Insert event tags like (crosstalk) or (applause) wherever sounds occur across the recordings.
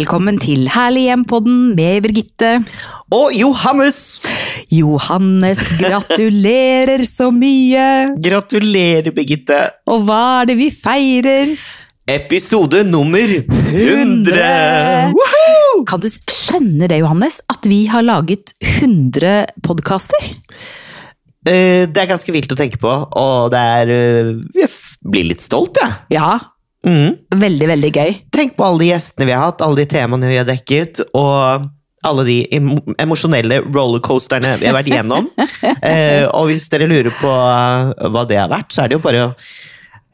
Velkommen til Herlig hjem-podden med Birgitte. Og Johannes! Johannes, gratulerer så mye! (laughs) Gratulerer, Birgitte. Og hva er det vi feirer? Episode nummer 100! 100! Kan du skjønne det, Johannes, at vi har laget 100 podkaster? Eh, Det er ganske vilt å tenke på, og det er eh, Jeg blir litt stolt, jeg. Ja, Mhm. veldig, veldig gøy. Tenk på alle de gjestene vi har hatt, alle de temaene vi har dekket, og alle de emosjonelle rollercoasterne vi har vært igjennom. (laughs) Eh, og hvis dere lurer på eh, hva det har vært, så er det jo bare å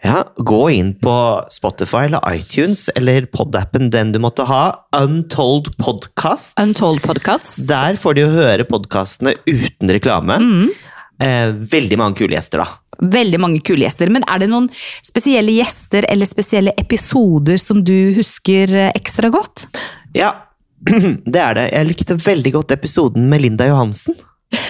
ja, gå inn på Spotify eller iTunes eller podappen den du måtte ha. Untold Podcast. Untold Podcast. Der får de jo høre podkastene uten reklame. Mm. Eh, veldig mange kule gjester, da. Veldig mange kule gjester. Men er det noen spesielle gjester eller spesielle episoder som du husker eh, ekstra godt? Ja, (clears throat) det er det. Jeg likte veldig godt episoden med Linda Johansen.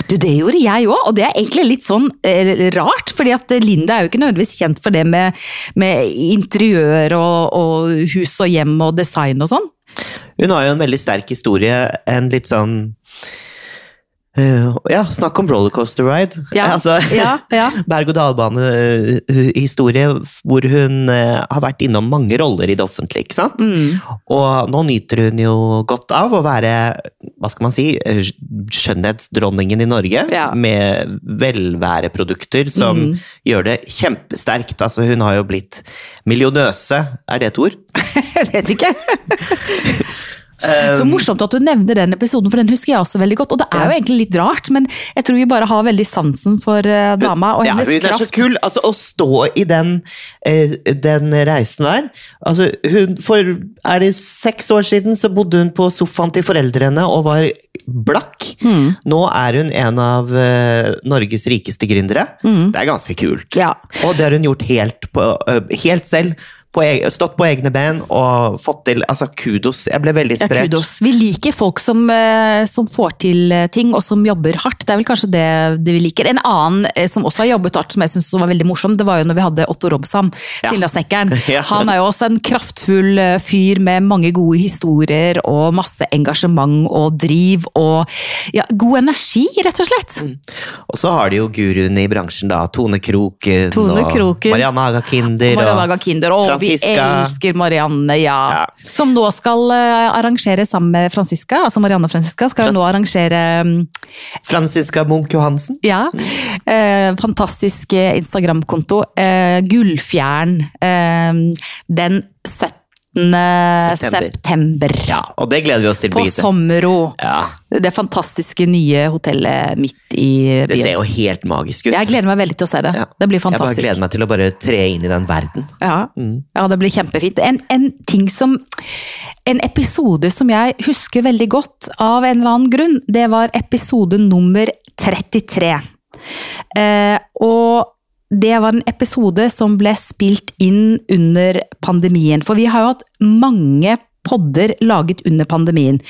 Du, Det gjorde jeg òg, og det er egentlig litt sånn eh, rart. fordi at Linda er jo ikke nødvendigvis kjent for det med, med interiør og, og hus og hjem og design og sånn. Hun har jo en veldig sterk historie. En litt sånn eh, Ja, snakk om rollercoaster ride. Ja, (laughs) altså, ja, ja. (laughs) Berg-og-dal-bane-historie hvor hun uh, har vært innom mange roller i det offentlige. ikke sant? Mm. Og nå nyter hun jo godt av å være hva skal man si, eh, skjønnhetsdronningen i Norge. Ja. Med velværeprodukter som Mm. gjør det kjempesterkt. Altså, hun har jo blitt millionøse, er det et ord? (laughs) Jeg vet ikke. Så morsomt at du nevner den episoden, for den husker jeg også veldig godt. Og det er jo egentlig litt rart, men jeg tror vi bare har veldig sansen for eh, dama og hennes Ja, det er så kraft. kul! Altså, å stå i den, eh, den reisen der altså, hun, For er det seks år siden så bodde hun på sofaen til foreldrene og var blakk. Mm. Nå er hun en av eh, Norges rikeste gründere. Mm. Det er ganske kult. Ja. Og det har hun gjort helt, på, helt selv. På, eg- stått på egne ben og fått til Altså, kudos. Jeg ble veldig Ja, kudos. Vi liker folk som, eh, som får til eh, ting, og som jobber hardt. Det er vel kanskje det, det vi liker. En annen eh, som også har jobbet hardt, som jeg syns var veldig morsom, det var jo når vi hadde Otto Robsam, Ja. Sildasnekkeren. (laughs) Ja. Han er jo også en kraftfull fyr med mange gode historier og masse engasjement og driv og ja, god energi, rett og slett. Og så har de jo guruene i bransjen, da. Tone Kroken Tone og Marianne Haga Kinder. Marianne og Haga Kinder, og vi Franziska. elsker Marianne, ja. Ja. Som nå skal eh, arrangere sammen med Franziska, altså Marianne og Franziska, skal Frans- nå arrangere mm, Franziska Munch Johansen. Ja. Eh, fantastisk Instagram-konto. Eh, Gullfjern. Eh, den 17. September. september. Ja, og det gleder vi oss til, På Birgitte. Sommero. Ja, Det fantastiske nye hotellet midt i det ser jo helt magisk ut. Jeg gleder meg veldig til å se det. Ja. Det blir fantastisk. Jeg bare gleder meg til å bare tre inn i den verden. Ja, Mm. ja, det blir kjempefint. En, en ting som En episode som jeg husker veldig godt av en eller annen grunn, det var episode nummer 33. Eh, og det var en episode som ble spilt inn under pandemien. For vi har jo hatt mange podder laget under pandemien.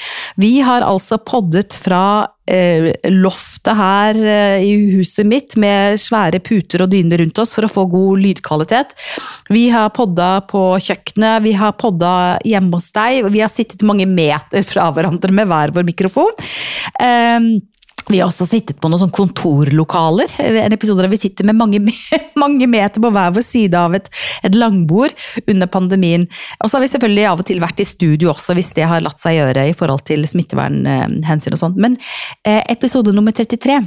Vi har altså poddet fra eh, loftet her eh, i huset mitt med svære puter og dyner rundt oss for å få god lydkvalitet. Vi har podda på kjøkkenet, vi har podda hjemme hos deg, vi har sittet mange meter fra hverandre med hver vår mikrofon. Eh, vi har også sittet på noen sånne kontorlokaler. En episode der vi sitter med mange, (laughs) mange meter på hver vår side av et, et langbord under pandemien. Og så har vi selvfølgelig av og til vært i studio også, hvis det har latt seg gjøre i forhold til smittevernhensyn og sånn. Men eh, episode nummer 33,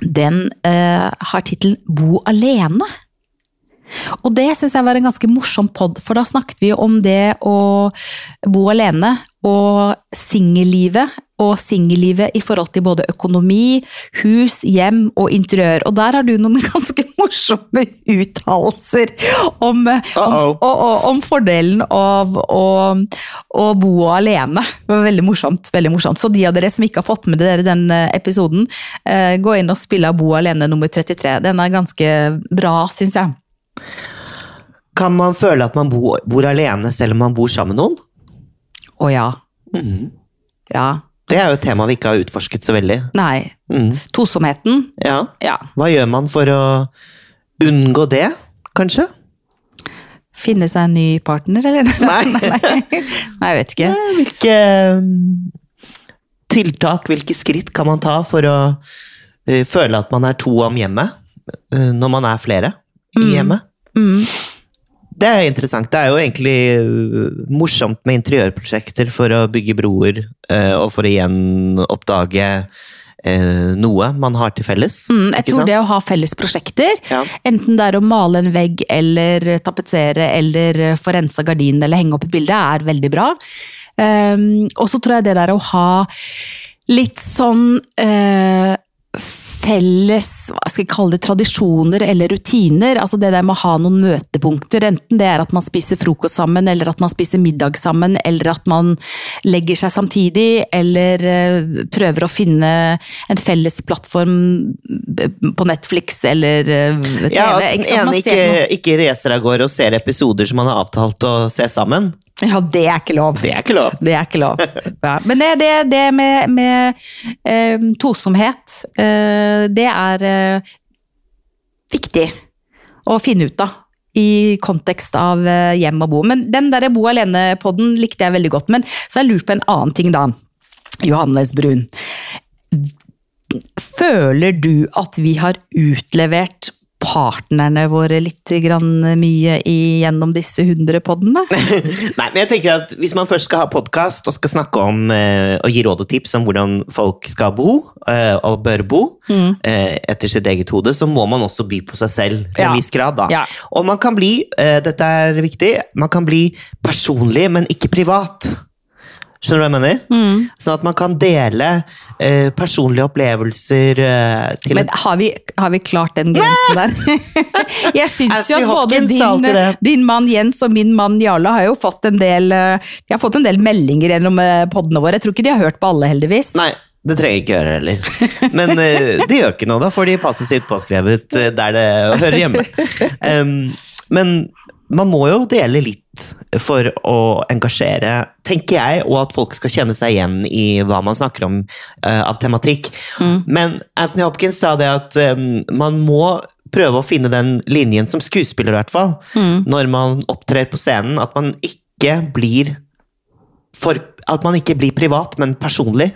den eh, har tittelen Bo alene. Og det syns jeg var en ganske morsom pod, for da snakket vi om det å bo alene og singellivet. Og singellivet i forhold til både økonomi, hus, hjem og interiør. Og der har du noen (laughs) ganske morsomme uttalelser om, om, Uh-oh. og, og, om fordelen av å, å bo alene. Det var veldig morsomt, veldig morsomt. Så de av dere som ikke har fått med dere den eh, episoden, eh, gå inn og spille av Bo alene nummer 33. Den er ganske bra, syns jeg. Kan man føle at man bor, bor alene selv om man bor sammen med noen? Å ja. Mhm. Ja. Det er jo et tema vi ikke har utforsket så veldig. Nei. Mm. Tosomheten. Ja. Ja. Hva gjør man for å unngå det, kanskje? finne seg en ny partner, eller? (laughs) Nei. Nei, jeg vet ikke. Hvilke mm, tiltak, hvilke skritt kan man ta for å eh, føle at man er to om hjemmet, eh, når man er flere i hjemmet? Mm. Det er interessant. Det er jo egentlig øh, morsomt med interiørprosjekter for å bygge broer, øh, og for å igjen oppdage øh, noe man har til felles. Mm, jeg tror sant? det å ha felles prosjekter, Ja. enten det er å male en vegg eller tapetsere eller få rensa gardinen eller henge opp et bilde, er veldig bra. Um, og så tror jeg det der å ha litt sånn eh, felles hva skal jeg kalle det, tradisjoner eller rutiner. altså Det der med å ha noen møtepunkter. Enten det er at man spiser frokost sammen, eller at man spiser middag sammen, eller at man legger seg samtidig, eller eh, prøver å finne en felles plattform på Netflix eller eh, TV. Ja, at den? Ene ikke, ikke reiser av gårde og ser episoder som man har avtalt å se sammen. Ja, det er ikke lov. Det er ikke lov. Det er ikke lov. Ja. Men det, det, det med, med eh, tosomhet, eh, det er eh, viktig å finne ut av. I kontekst av eh, hjem og bo. Men den der bo alene-podden likte jeg veldig godt. Men så har jeg lurt på en annen ting, da. Johannes Brun. Føler du at vi har utlevert partnerne våre litt grann mye gjennom disse hundre poddene? (laughs) Nei, men jeg tenker at Hvis man først skal ha podkast og skal snakke om eh, og gi råd og tips om hvordan folk skal bo, eh, og bør bo, Mm. eh, etter sitt eget hode, så må man også by på seg selv til Ja. en viss grad. da. Ja. Og man kan bli, dette er viktig, man kan bli personlig, men ikke privat. Skjønner du hva jeg mener? Mm. Sånn at man kan dele eh, personlige opplevelser eh, til Men har vi, har vi klart den grensen der? (laughs) Jeg syns jo at både din, din mann Jens og min mann Jarle har jo fått en del, eh, har fått en del meldinger gjennom eh, poddene våre. Jeg tror ikke de har hørt på alle, heldigvis. Nei, det trenger ikke gjøre heller. Men eh, det gjør ikke noe, da får de passet sitt påskrevet der det hører hjemme. (laughs) Um, men man må jo dele litt for å engasjere, tenker jeg, og at folk skal kjenne seg igjen i hva man snakker om uh, av tematikk. Men Anthony Hopkins sa det at um, man må prøve å finne den linjen som skuespiller, i hvert fall, når man opptrer på scenen, at man ikke blir for at man ikke blir privat, men personlig.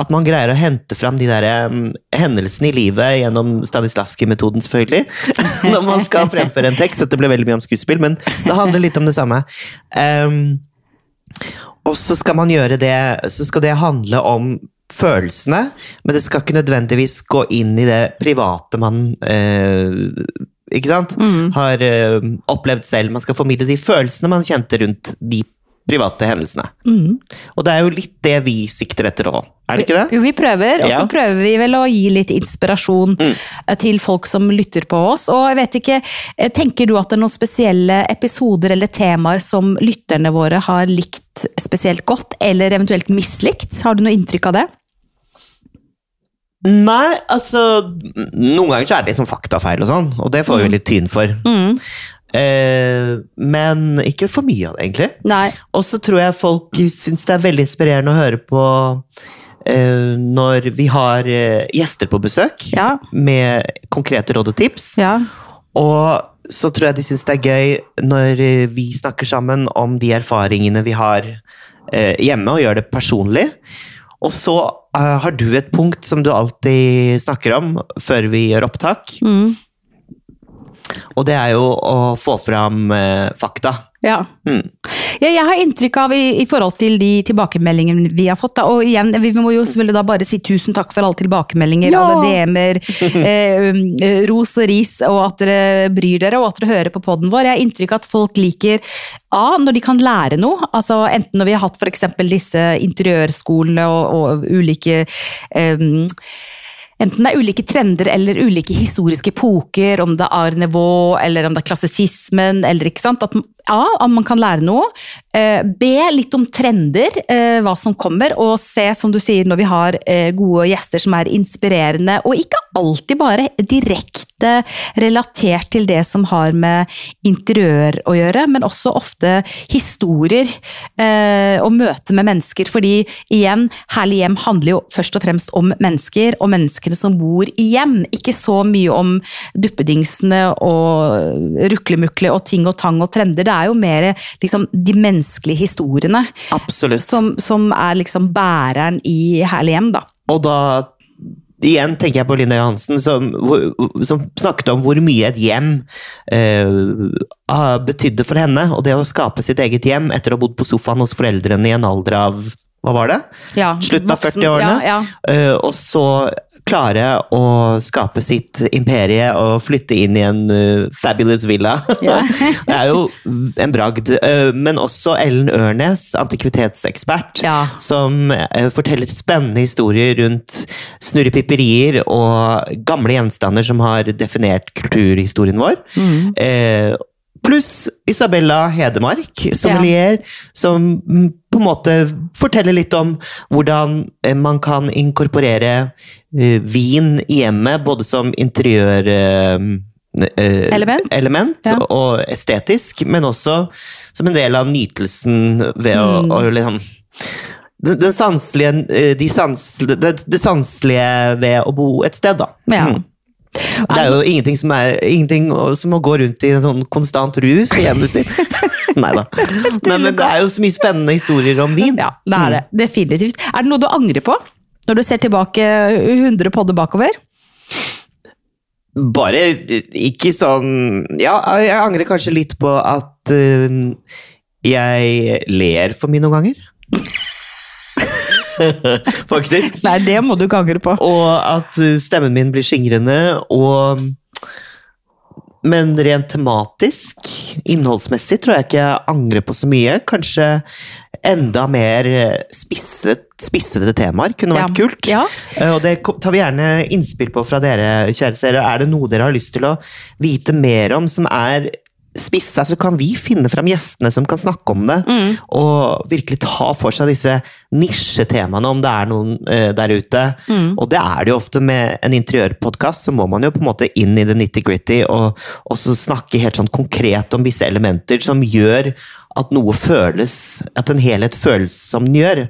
At man greier å hente fram de der um, hendelsene i livet gjennom Stanislavskij-metoden, selvfølgelig. (laughs) Når man skal fremføre en tekst. Dette ble veldig mye om skuespill, men det handler litt om det samme. Um, og så skal man gjøre det Så skal det handle om følelsene, men det skal ikke nødvendigvis gå inn i det private man uh, ikke sant? har uh, opplevd selv. Man skal formidle de følelsene man kjente rundt de private hendelsene. Mm. Og det er jo litt det vi sikter etter òg, er det ikke det? Jo, vi prøver, og så Ja. prøver vi vel å gi litt inspirasjon Mm. eh, til folk som lytter på oss. Og jeg vet ikke, eh, tenker du at det er noen spesielle episoder eller temaer som lytterne våre har likt spesielt godt, eller eventuelt mislikt? Har du noe inntrykk av det? Nei, altså Noen ganger så er det liksom faktafeil og sånn, og det får vi litt tyn for. Mm. Eh, men ikke for mye av det, egentlig. Nei. Og så tror jeg folk syns det er veldig inspirerende å høre på eh, når vi har eh, gjester på besøk Ja. med konkrete råd og tips. Ja. Og så tror jeg de syns det er gøy når vi snakker sammen om de erfaringene vi har eh, hjemme, og gjør det personlig. Og så eh, har du et punkt som du alltid snakker om før vi gjør opptak, Mm. Og det er jo å få fram eh, fakta. Ja. Mm. Ja, jeg har inntrykk av, i, i forhold til de tilbakemeldingene vi har fått, da, og igjen, vi må jo selvfølgelig da bare si tusen takk for alle tilbakemeldinger, Ja! alle DM-er, (laughs) eh, um, ros og ris, og at dere bryr dere, og at dere hører på podden vår. Jeg har inntrykk av at folk liker A, når de kan lære noe, altså enten når vi har hatt for eksempel disse interiørskolene og, og ulike eh, Enten det er ulike trender eller ulike historiske epoker, om det er Nouveau eller om det er klassisismen, eller ikke sant. At A, om man kan lære noe. Eh, B, litt om trender, eh, hva som kommer. Og C, som du sier, når vi har eh, gode gjester som er inspirerende, og ikke alltid bare direkte relatert til det som har med interiør å gjøre, men også ofte historier og møte med mennesker. Fordi igjen, Herlig hjem handler jo først og fremst om mennesker, og menneskene menneskene som bor i hjem. Ikke så mye om duppedingsene og ruklemukle og ting og tang og trender. Det er jo mer liksom, de menneskelige historiene som, som er liksom bæreren i Herlig hjem, da. Og da Igjen tenker jeg på Linda Johansen, som, som snakket om hvor mye et hjem eh, betydde for henne. Og det å skape sitt eget hjem etter å ha bodd på sofaen hos foreldrene i en alder av hva var det? Ja, Slutten av 40-årene. Ja, ja. Eh, og så klare å skape sitt imperie og flytte inn i en eh, fabulous villa. Ja. (laughs) det er jo en bragd. Eh, men også Ellen Ørnes, antikvitetsekspert, som forteller spennende historier rundt snurrepipperier og gamle gjenstander som har definert kulturhistorien vår. Mm. Pluss Isabella Hedemark, sommelier, som mm, på en måte forteller litt om hvordan eh, man kan inkorporere eh, vin i hjemmet, både som interiør... eh, Element. element Ja. og estetisk, men også som en del av nytelsen ved å, Mm. å liksom den, sanselige, de sans, det, det sanselige ved å bo et sted, da. Ja. Mm. Det er jo ingenting som er ingenting som å gå rundt i en sånn konstant rus i hjemmet sitt. (laughs) (laughs) Nei da. Men, det er jo så mye spennende historier om vin. Ja, det er det. Definitivt. Er det noe du angrer på? Når du ser tilbake 100 podder bakover? Bare ikke sånn Ja, jeg angrer kanskje litt på at eh, jeg ler for mye noen ganger. (laughs) (laughs) Faktisk. Nei, det må du ikke angre på. Og at eh, stemmen min blir skingrende, og Men rent tematisk, innholdsmessig, tror jeg ikke jeg angrer på så mye. Kanskje enda mer eh, spisset, spissede temaer kunne vært Ja. kult. Ja. Eh, Og det tar vi gjerne innspill på fra dere, kjære seere. Er det noe dere har lyst til å vite mer om som er spissa, så kan vi finne frem gjestene som kan snakke om det. Mm. Og virkelig ta for seg disse nisjetemaene, om det er noen uh, der ute. Mm. Og det er det jo ofte med en interiørpodkast, så må man jo på en måte inn i det nitty-gritty og også snakke helt sånn konkret om visse elementer som gjør at noe føles At en helhet føles som den gjør.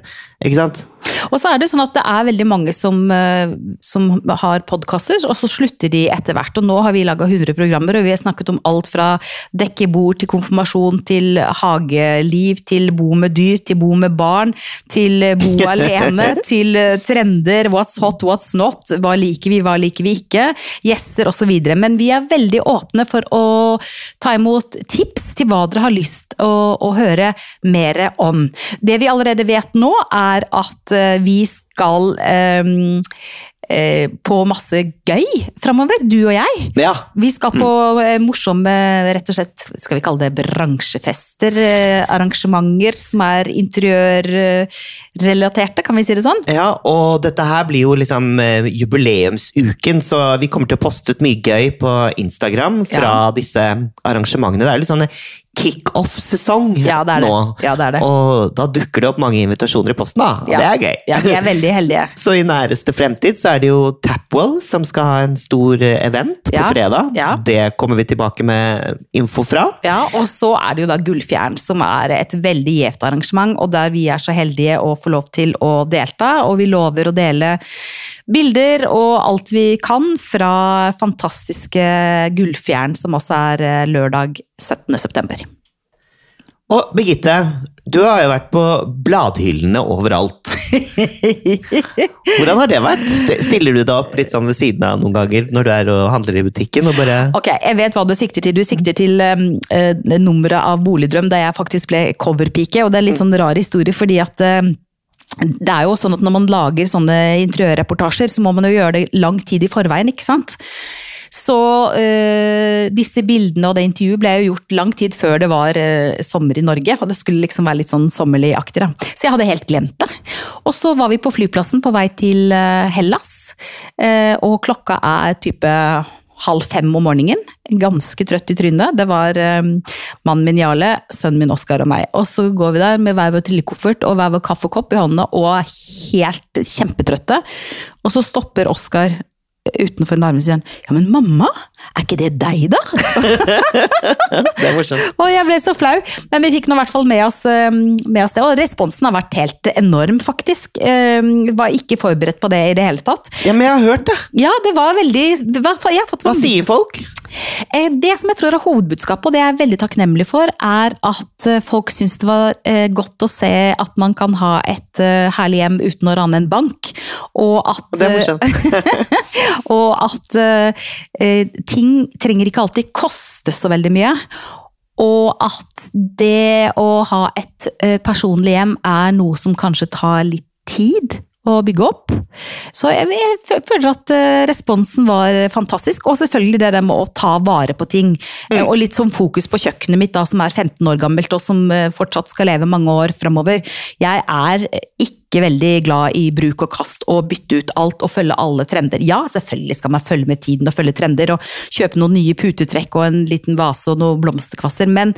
Ikke sant? Og så er det sånn at det er veldig mange som, eh, som har podkaster, og så slutter de etter hvert. Og nå har vi laga 100 programmer, og vi har snakket om alt fra dekke bord til konfirmasjon til hageliv, til bo med dyr, til bo med barn, til bo (laughs) alene, til eh, trender, what's hot, what's not, hva liker vi, hva liker vi ikke, gjester osv. Men vi er veldig åpne for å ta imot tips til hva dere har lyst å, å høre mer om. Det vi allerede vet nå, er at eh, vi skal eh, eh, på masse gøy framover, du og jeg. Ja. Vi skal på eh, morsomme, rett og slett, skal vi kalle det bransjefester, eh, arrangementer som er interiørrelaterte, kan vi si det sånn? Ja, og dette her blir jo liksom jubileumsuken, så vi kommer til å poste ut mye gøy på Instagram fra Ja. disse arrangementene. Det er jo litt sånn kickoff-sesong Ja, det det. nå. Ja, det er det. Og da dukker det opp mange invitasjoner i posten, da. Ja. det er gøy. Ja, vi er veldig heldige. (laughs) Så i næreste fremtid så er det jo Tapwell som skal ha en stor eh, event på fredag. ja. Det kommer vi tilbake med info fra. Ja, og så er det jo da Gullfjern, som er et veldig gjevt arrangement, og der vi er så heldige å få lov til å delta. Og vi lover å dele bilder og alt vi kan fra fantastiske Gullfjern, som også er eh, lørdag 17. september. Og Birgitte, du har jo vært på bladhyllene overalt. (laughs) Hvordan har det vært? Stiller du deg opp litt sånn ved siden av noen ganger når du er og handler i butikken og bare Ok, jeg vet hva du sikter til. Du sikter til um, uh, nummeret av Boligdrøm, der jeg faktisk ble coverpike. Og det er litt sånn rar historie, fordi at eh, det er jo sånn at når man lager sånne interiørreportasjer, så må man jo gjøre det lang tid i forveien, ikke sant? Så øh, disse bildene og det intervjuet ble jo gjort lang tid før det var øh, sommer i Norge. For det skulle liksom være litt sånn sommerlig-aktig. Så jeg hadde helt glemt det. Og så var vi på flyplassen på vei til eh, Hellas, øh, og klokka er type halv fem om morgenen. Ganske trøtt i trynet. Det var eh, mannen min Jarle, sønnen min Oskar og meg. Og så går vi der med hver vår trillekoffert og hver vår kaffekopp i hånda og helt kjempetrøtte. Og så stopper Oskar utenfor en sier han, ja, men mamma, er ikke det deg, da? (laughs) Det er morsomt. Og jeg ble så flau, men vi fikk nå i hvert fall med oss, eh, med oss det. Og responsen har vært helt enorm, faktisk. Jeg Var ikke forberedt på det i det hele tatt. Ja, men jeg har hørt det. Ja, det var veldig Hva, jeg har fått Hva sier folk? Eh, Det som jeg tror er hovedbudskapet, og det jeg er veldig takknemlig for, er at eh, folk syns det var eh, godt å se at man kan ha et herlig hjem uten å rane en bank. Og at, Det er morsomt. (laughs) og at ting trenger ikke alltid koste så veldig mye. Og at det å ha et personlig hjem er noe som kanskje tar litt tid å bygge opp. Så jeg, jeg føler at eh, responsen var fantastisk. Og selvfølgelig det der med å ta vare på ting. Mm. Og litt sånn fokus på kjøkkenet mitt, da, som er 15 år gammelt og som eh, fortsatt skal leve mange år framover. Jeg er ikke veldig glad i bruk og kast og bytte ut alt og følge alle trender. Ja, selvfølgelig skal man følge med tiden og følge trender og kjøpe noen nye putetrekk og en liten vase og noen blomsterkvaster, men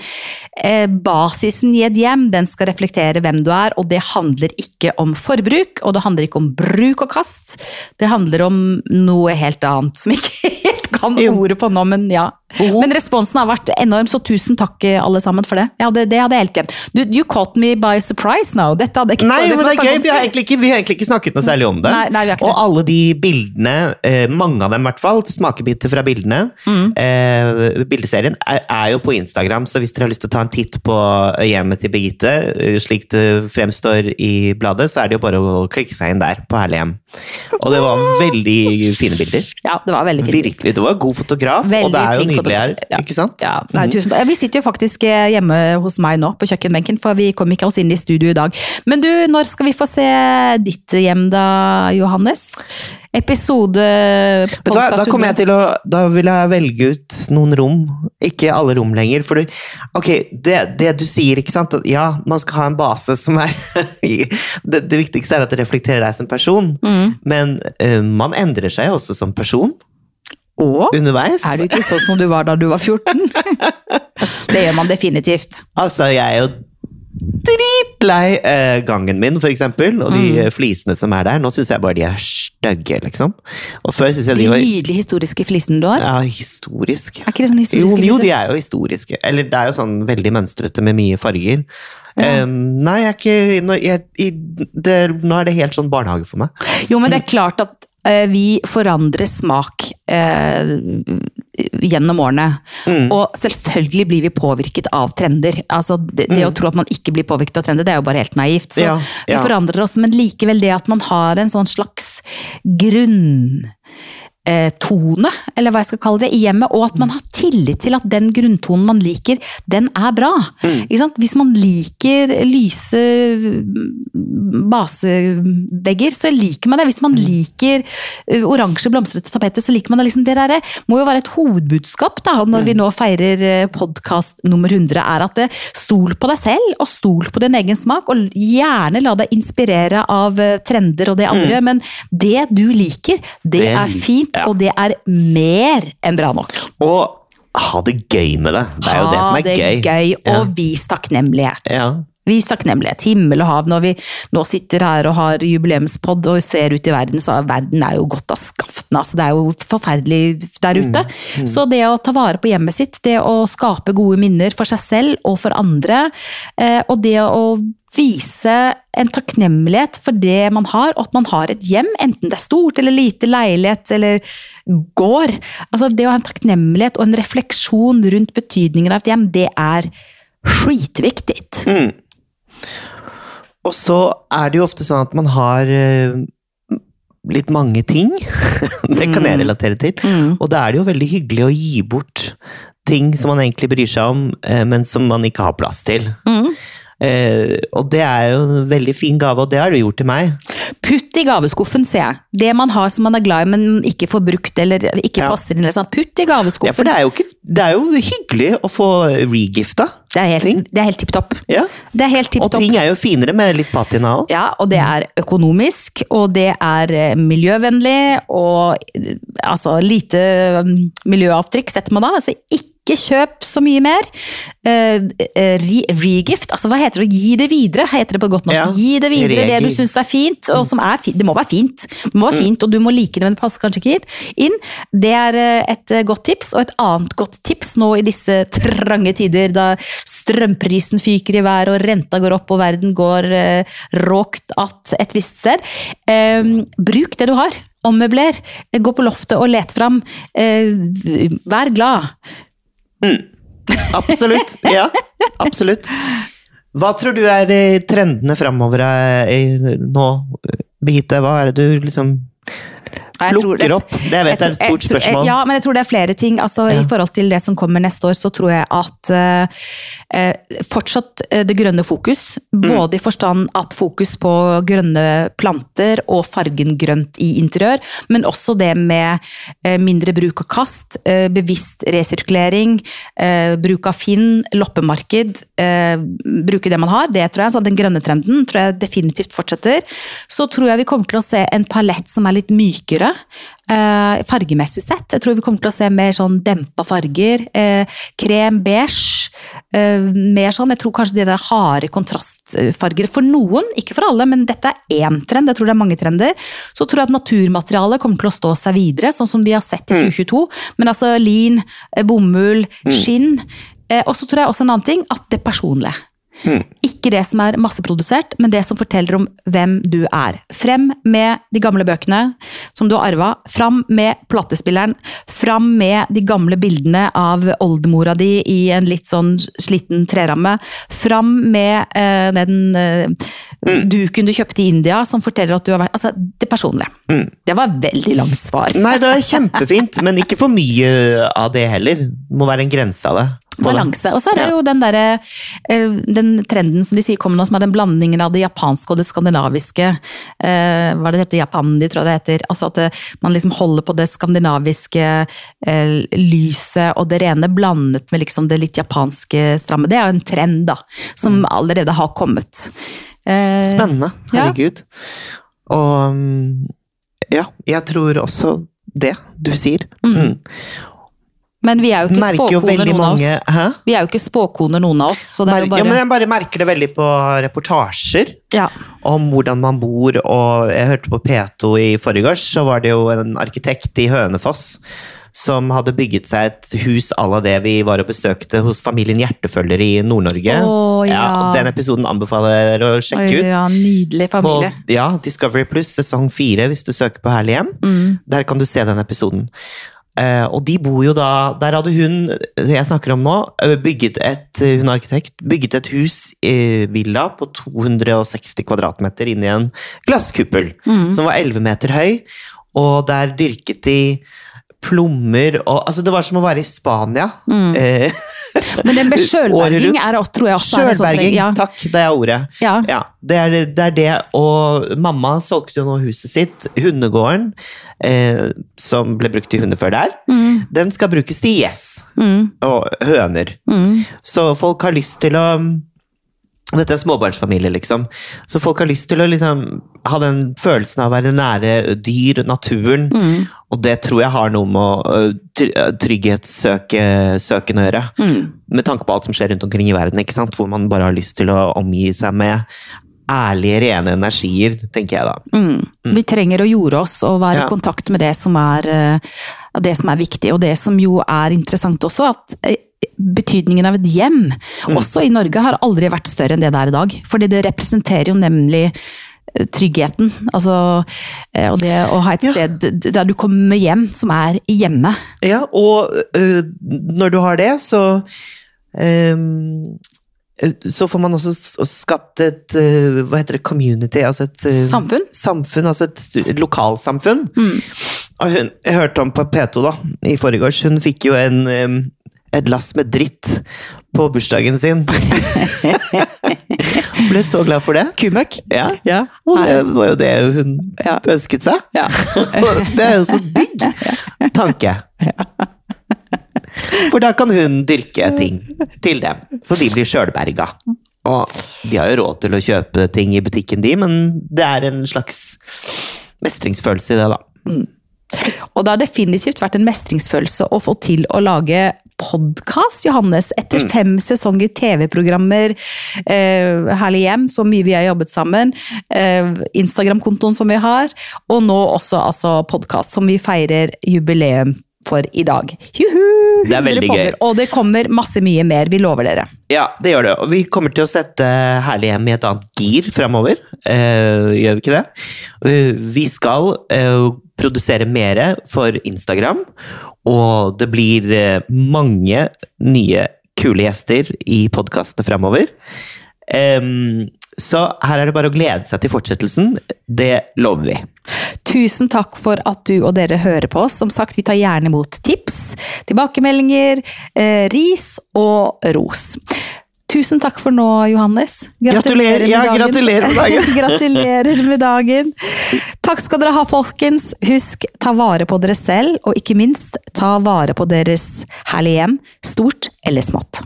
eh, basisen i et hjem den skal reflektere hvem du er, og det handler ikke om forbruk, og det handler ikke om bruk og kast. Det handler om noe helt annet, som ikke (laughs) helt kan ordet på nå, men ja. Oho. Men responsen har vært enorm, så tusen takk eh, alle sammen for det. Ja, det, det hadde jeg helt glemt. Du, you caught me by surprise now. Dette hadde ikke Nei, men det er gøy. Vi har ikke, vi har egentlig ikke snakket noe særlig om det. Nei, nei, og alle de bildene, eh, mange av dem i hvert fall, smakebiter fra bildene, Mm. eh, bildeserien, er, er jo på Instagram, så hvis dere har lyst til å ta en titt på hjemmet til Birgitte, eh, slik det fremstår i bladet, så er det jo bare å klikke seg inn der, på Herlig hjem. Og det var veldig fine bilder. Ja, det var veldig fine Virkelig. Du var god fotograf, Veldig og det er jo nydelig her. Ja. ikke sant? Ja, nei, Mhm. tusen takk. Vi sitter jo faktisk eh, hjemme hos meg nå, på kjøkkenbenken, for vi kom ikke oss inn i studio i dag. Men du, når skal vi få se ditt hjem da, Johannes? Episode Vet du hva, da kommer jeg til å Da vil jeg velge ut noen rom. Ikke alle rom lenger. For du, ok, det, det du sier, ikke sant at Ja, man skal ha en base som er (laughs) det, det viktigste er at det reflekterer deg som person. Mm. Men uh, man endrer seg også som person Og underveis. er du ikke sånn som du var da du var 14? (laughs) det gjør man definitivt. Altså, jeg er jo dritlei eh, gangen min, for eksempel. Og de Mm. eh, flisene som er der. Nå syns jeg bare de er stygge, liksom. Og før syns jeg De de var nydelige historiske flisene du har. ja, historisk. Er ikke det sånn Jo, historiske jo, de er jo historiske. Eller det er jo sånn veldig mønstrete med mye farger. Ja. Nei, jeg er ikke nå, jeg, i, det, nå er det helt sånn barnehage for meg. Jo, men det er klart at uh, vi forandrer smak uh, gjennom årene. Mm. Og selvfølgelig blir vi påvirket av trender. Altså, det, det å tro at man ikke blir påvirket av trender, det er jo bare helt naivt. Så Mm. Ja, ja. vi forandrer oss, men likevel det at man har en sånn slags grunn eh, tone, eller hva jeg skal kalle det, i hjemmet, og at man har tillit til at den grunntonen man liker, den er bra. Mm. Hvis man liker lyse mm, basevegger, så liker man det. Hvis man Mm. liker eh, oransje blomstrete tapeter, så liker man det. Liksom. Det der må jo være et hovedbudskap da, når Mm. vi nå feirer podkast nummer 100, er at det stol på deg selv, og stol på din egen smak, og gjerne la deg inspirere av eh, trender og det andre mm. men det du liker, det. Det er fint, ja. og det er mer enn bra nok. Og ha det gøy med det. Det er jo det som er gøy. gøy, Ja. og vis takknemlighet. Ja. Vis takknemlighet. Himmel og hav. Når vi nå sitter her og har jubileumspod og ser ut i verden, så er verden er jo godt av skaften. Altså, det er jo forferdelig der ute. Så det å ta vare på hjemmet sitt, det å skape gode minner for seg selv og for andre, eh, og det å vise en takknemlighet for det man har, og at man har et hjem, enten det er stort eller lite, leilighet eller gård. Altså det å ha en takknemlighet og en refleksjon rundt betydningen av et hjem, det er skitviktig. Mm. Og så er det jo ofte sånn at man har eh, litt mange ting. (laughs) det kan jeg Mm. relatere til. Mm. Og da er det jo veldig hyggelig å gi bort ting som man egentlig bryr seg om, eh, men som man ikke har plass til. Mm. Eh, og det er jo en veldig fin gave, og det har du gjort til meg. Putt i gaveskuffen, ser jeg. Det man har som man er glad i, men ikke får brukt eller ikke Ja. passer inn. Eller sånn. Putt i Ja, for gaveskuffen. det er jo, ikke, det er jo hyggelig å få regifta. det, er helt, det er helt tipp topp. Ja. Det er helt tipp Og ting er jo finere med litt patina òg. Ja, og det er økonomisk, og det er eh, miljøvennlig, og eh, altså lite mm, miljøavtrykk setter man da. Altså ikke ikke kjøp så mye mer. Eh, eh, re regift, altså hva heter det? Gi det videre, heter det på godt norsk. Ja, Gi det videre det du syns er fint, og som er fint. Det må være fint. Det må være fint, og du må like det, men det passer kanskje ikke inn. Det er eh, et godt tips, og et annet godt tips nå i disse trange tider da strømprisen fyker i været og renta går opp og verden går råkt att et visst sted. Eh, bruk det du har. Ommøbler. Gå på loftet og let fram. Eh, vær glad. Absolutt. (laughs) Ja, absolutt. Hva tror du er trendene framover eh, nå, Birgitte? Hva er det du liksom plukker det- opp? Det vet jeg er et stort spørsmål. Ja, men jeg tror det er flere ting. Altså, Ja. I forhold til det som kommer neste år, så tror jeg at eh, eh, fortsatt eh, det grønne fokus. Mm. Både i forstand at fokus på grønne planter og fargen grønt i interiør, men også det med eh, mindre bruk og kast, eh, bevisst resirkulering, eh, bruk av Finn, loppemarked, eh, bruke det man har. Det tror jeg, så Den grønne trenden tror jeg definitivt fortsetter. Så tror jeg vi kommer til å se en palett som er litt mykere. eh, fargemessig sett. Jeg tror vi kommer til å se mer sånn dempa farger. Eh, krem, beige. Eh, mer sånn. Jeg tror kanskje de der harde kontrastfarger for noen, ikke for alle, men dette er én trend. Jeg tror det er mange trender. Så tror jeg at naturmaterialet kommer til å stå seg videre, sånn som vi har sett i 2022. Men altså lin, eh, bomull, skinn. Eh, og så tror jeg også en annen ting, at det personlige. Ikke det som er masseprodusert, men det som forteller om hvem du er. Frem med de gamle bøkene som du har arva. Fram med platespilleren. Fram med de gamle bildene av oldemora di i en litt sånn sliten treramme. Fram med eh, den eh, duken du kjøpte i India som forteller at du har vært Altså, det personlige. Det var et veldig langt svar. Nei, det er (laughs) kjempefint, men ikke for mye av det heller. Det må være en grense av det. Balanse. Og så er det Ja. jo den derre eh, Den trenden som de sier kommer nå, som er den blandingen av det japanske og det skandinaviske. Eh, hva er det dette heter? Japandi, tror jeg det heter. Altså at det, man liksom holder på det skandinaviske eh, lyset og det rene blandet med liksom det litt japanske stramme. Det er jo en trend, da. Som allerede har kommet. Eh, Spennende. Ja. Herregud. Og mm, ja, jeg tror også det du sier. Mm. Men vi er jo ikke Merker jo spåkoner, veldig noen av oss. Hæ? Vi er jo ikke spåkoner, noen av oss. Så det er jo Ja, men jeg bare merker det veldig på reportasjer ja. om hvordan man bor, og jeg hørte på P2 i forgårs, så var det jo en arkitekt i Hønefoss som hadde bygget seg et hus à la det vi var og besøkte hos familien Hjertefølger i Nord-Norge. Oh, ja. Den episoden anbefaler jeg å sjekke ut. Ja, nydelig På, familie. ja, Discovery Pluss sesong fire, hvis du søker på Herlig hjem. Mm. Der kan du se den episoden. Eh, og de bor jo da Der hadde hun, jeg snakker om nå, eh, bygget et Hun er arkitekt. Bygget et hus, i villa, på 260 kvadratmeter inni en glasskuppel. Mm. Som var 11 meter høy. Og der dyrket de plommer og Altså, det var som å være i Spania. Mm. (laughs) Men det med (laughs) sjølberging er, også- tror jeg også sånn Sjølberging. Ja. takk, det er ordet. Ja. Ja, det er det, er det. Og mamma solgte jo nå huset sitt, hundegården, eh, som ble brukt til hunder før der. Mm, Den skal brukes til gjess mm, og høner. mm. Så folk har lyst til å dette er småbarnsfamilie, liksom. Så folk har lyst til å liksom, ha den følelsen av å være nære dyr, naturen. Mm. Og det tror jeg har noe med trygghetssøken å gjøre. Mm. Med tanke på alt som skjer rundt omkring i verden, ikke sant? hvor man bare har lyst til å omgi seg med ærlige, rene energier, tenker jeg da. Mm. Vi trenger å jorde oss og være Ja. i kontakt med det som er, det som er viktig. Og det som jo er interessant også, at betydningen av et hjem, også i Norge, har aldri vært større enn det det er i dag. Fordi det representerer jo nemlig eh, tryggheten. Altså, eh, og det å ha et Ja. sted der du kommer hjem, som er hjemme. Ja, og øh, når du har det, så øhm, så får man også skapt et hva heter det, community, altså et Samfunn. samfunn, altså et, lokalsamfunn. Mm. Jeg hørte om på P2 da, i forgårs, hun fikk jo en, øhm, et lass med dritt på bursdagen sin. (laughs) Hun ble så glad for det. Kumøkk. Ja, Ja. og det var jo det hun Ja. ønsket seg. Ja. (laughs) Det er jo så digg tanke. For da kan hun dyrke ting til dem, så de blir sjølberga. Og de har jo råd til å kjøpe ting i butikken, de, men det er en slags mestringsfølelse i det, da. Og det har definitivt vært en mestringsfølelse å få til å lage podkast, Johannes. Etter fem sesonger TV-programmer, eh, Herlig hjem, så mye vi har jobbet sammen, eh, Instagram-kontoen som vi har, og nå også altså podkast, som vi feirer jubileum for i dag. Juhu! Det er veldig gøy. Og det kommer masse mye mer, vi lover dere. Ja, det gjør det. Og vi kommer til å sette Herlig hjem i et annet gir framover. Eh, gjør vi ikke det? Eh, vi skal eh, produsere mer for Instagram, og det blir eh, mange nye kule gjester i podkastene fremover. Um, så her er det bare å glede seg til fortsettelsen. Det lover vi. Tusen takk for at du og dere hører på oss. Som sagt, vi tar gjerne imot tips, tilbakemeldinger, eh, ris og ros. Tusen takk for nå, Johannes. Gratulerer, ja, gratulerer med dagen. (laughs) gratulerer med dagen. Takk skal dere ha, folkens. Husk, ta vare på dere selv, og ikke minst, ta vare på deres herlige hjem, stort eller smått.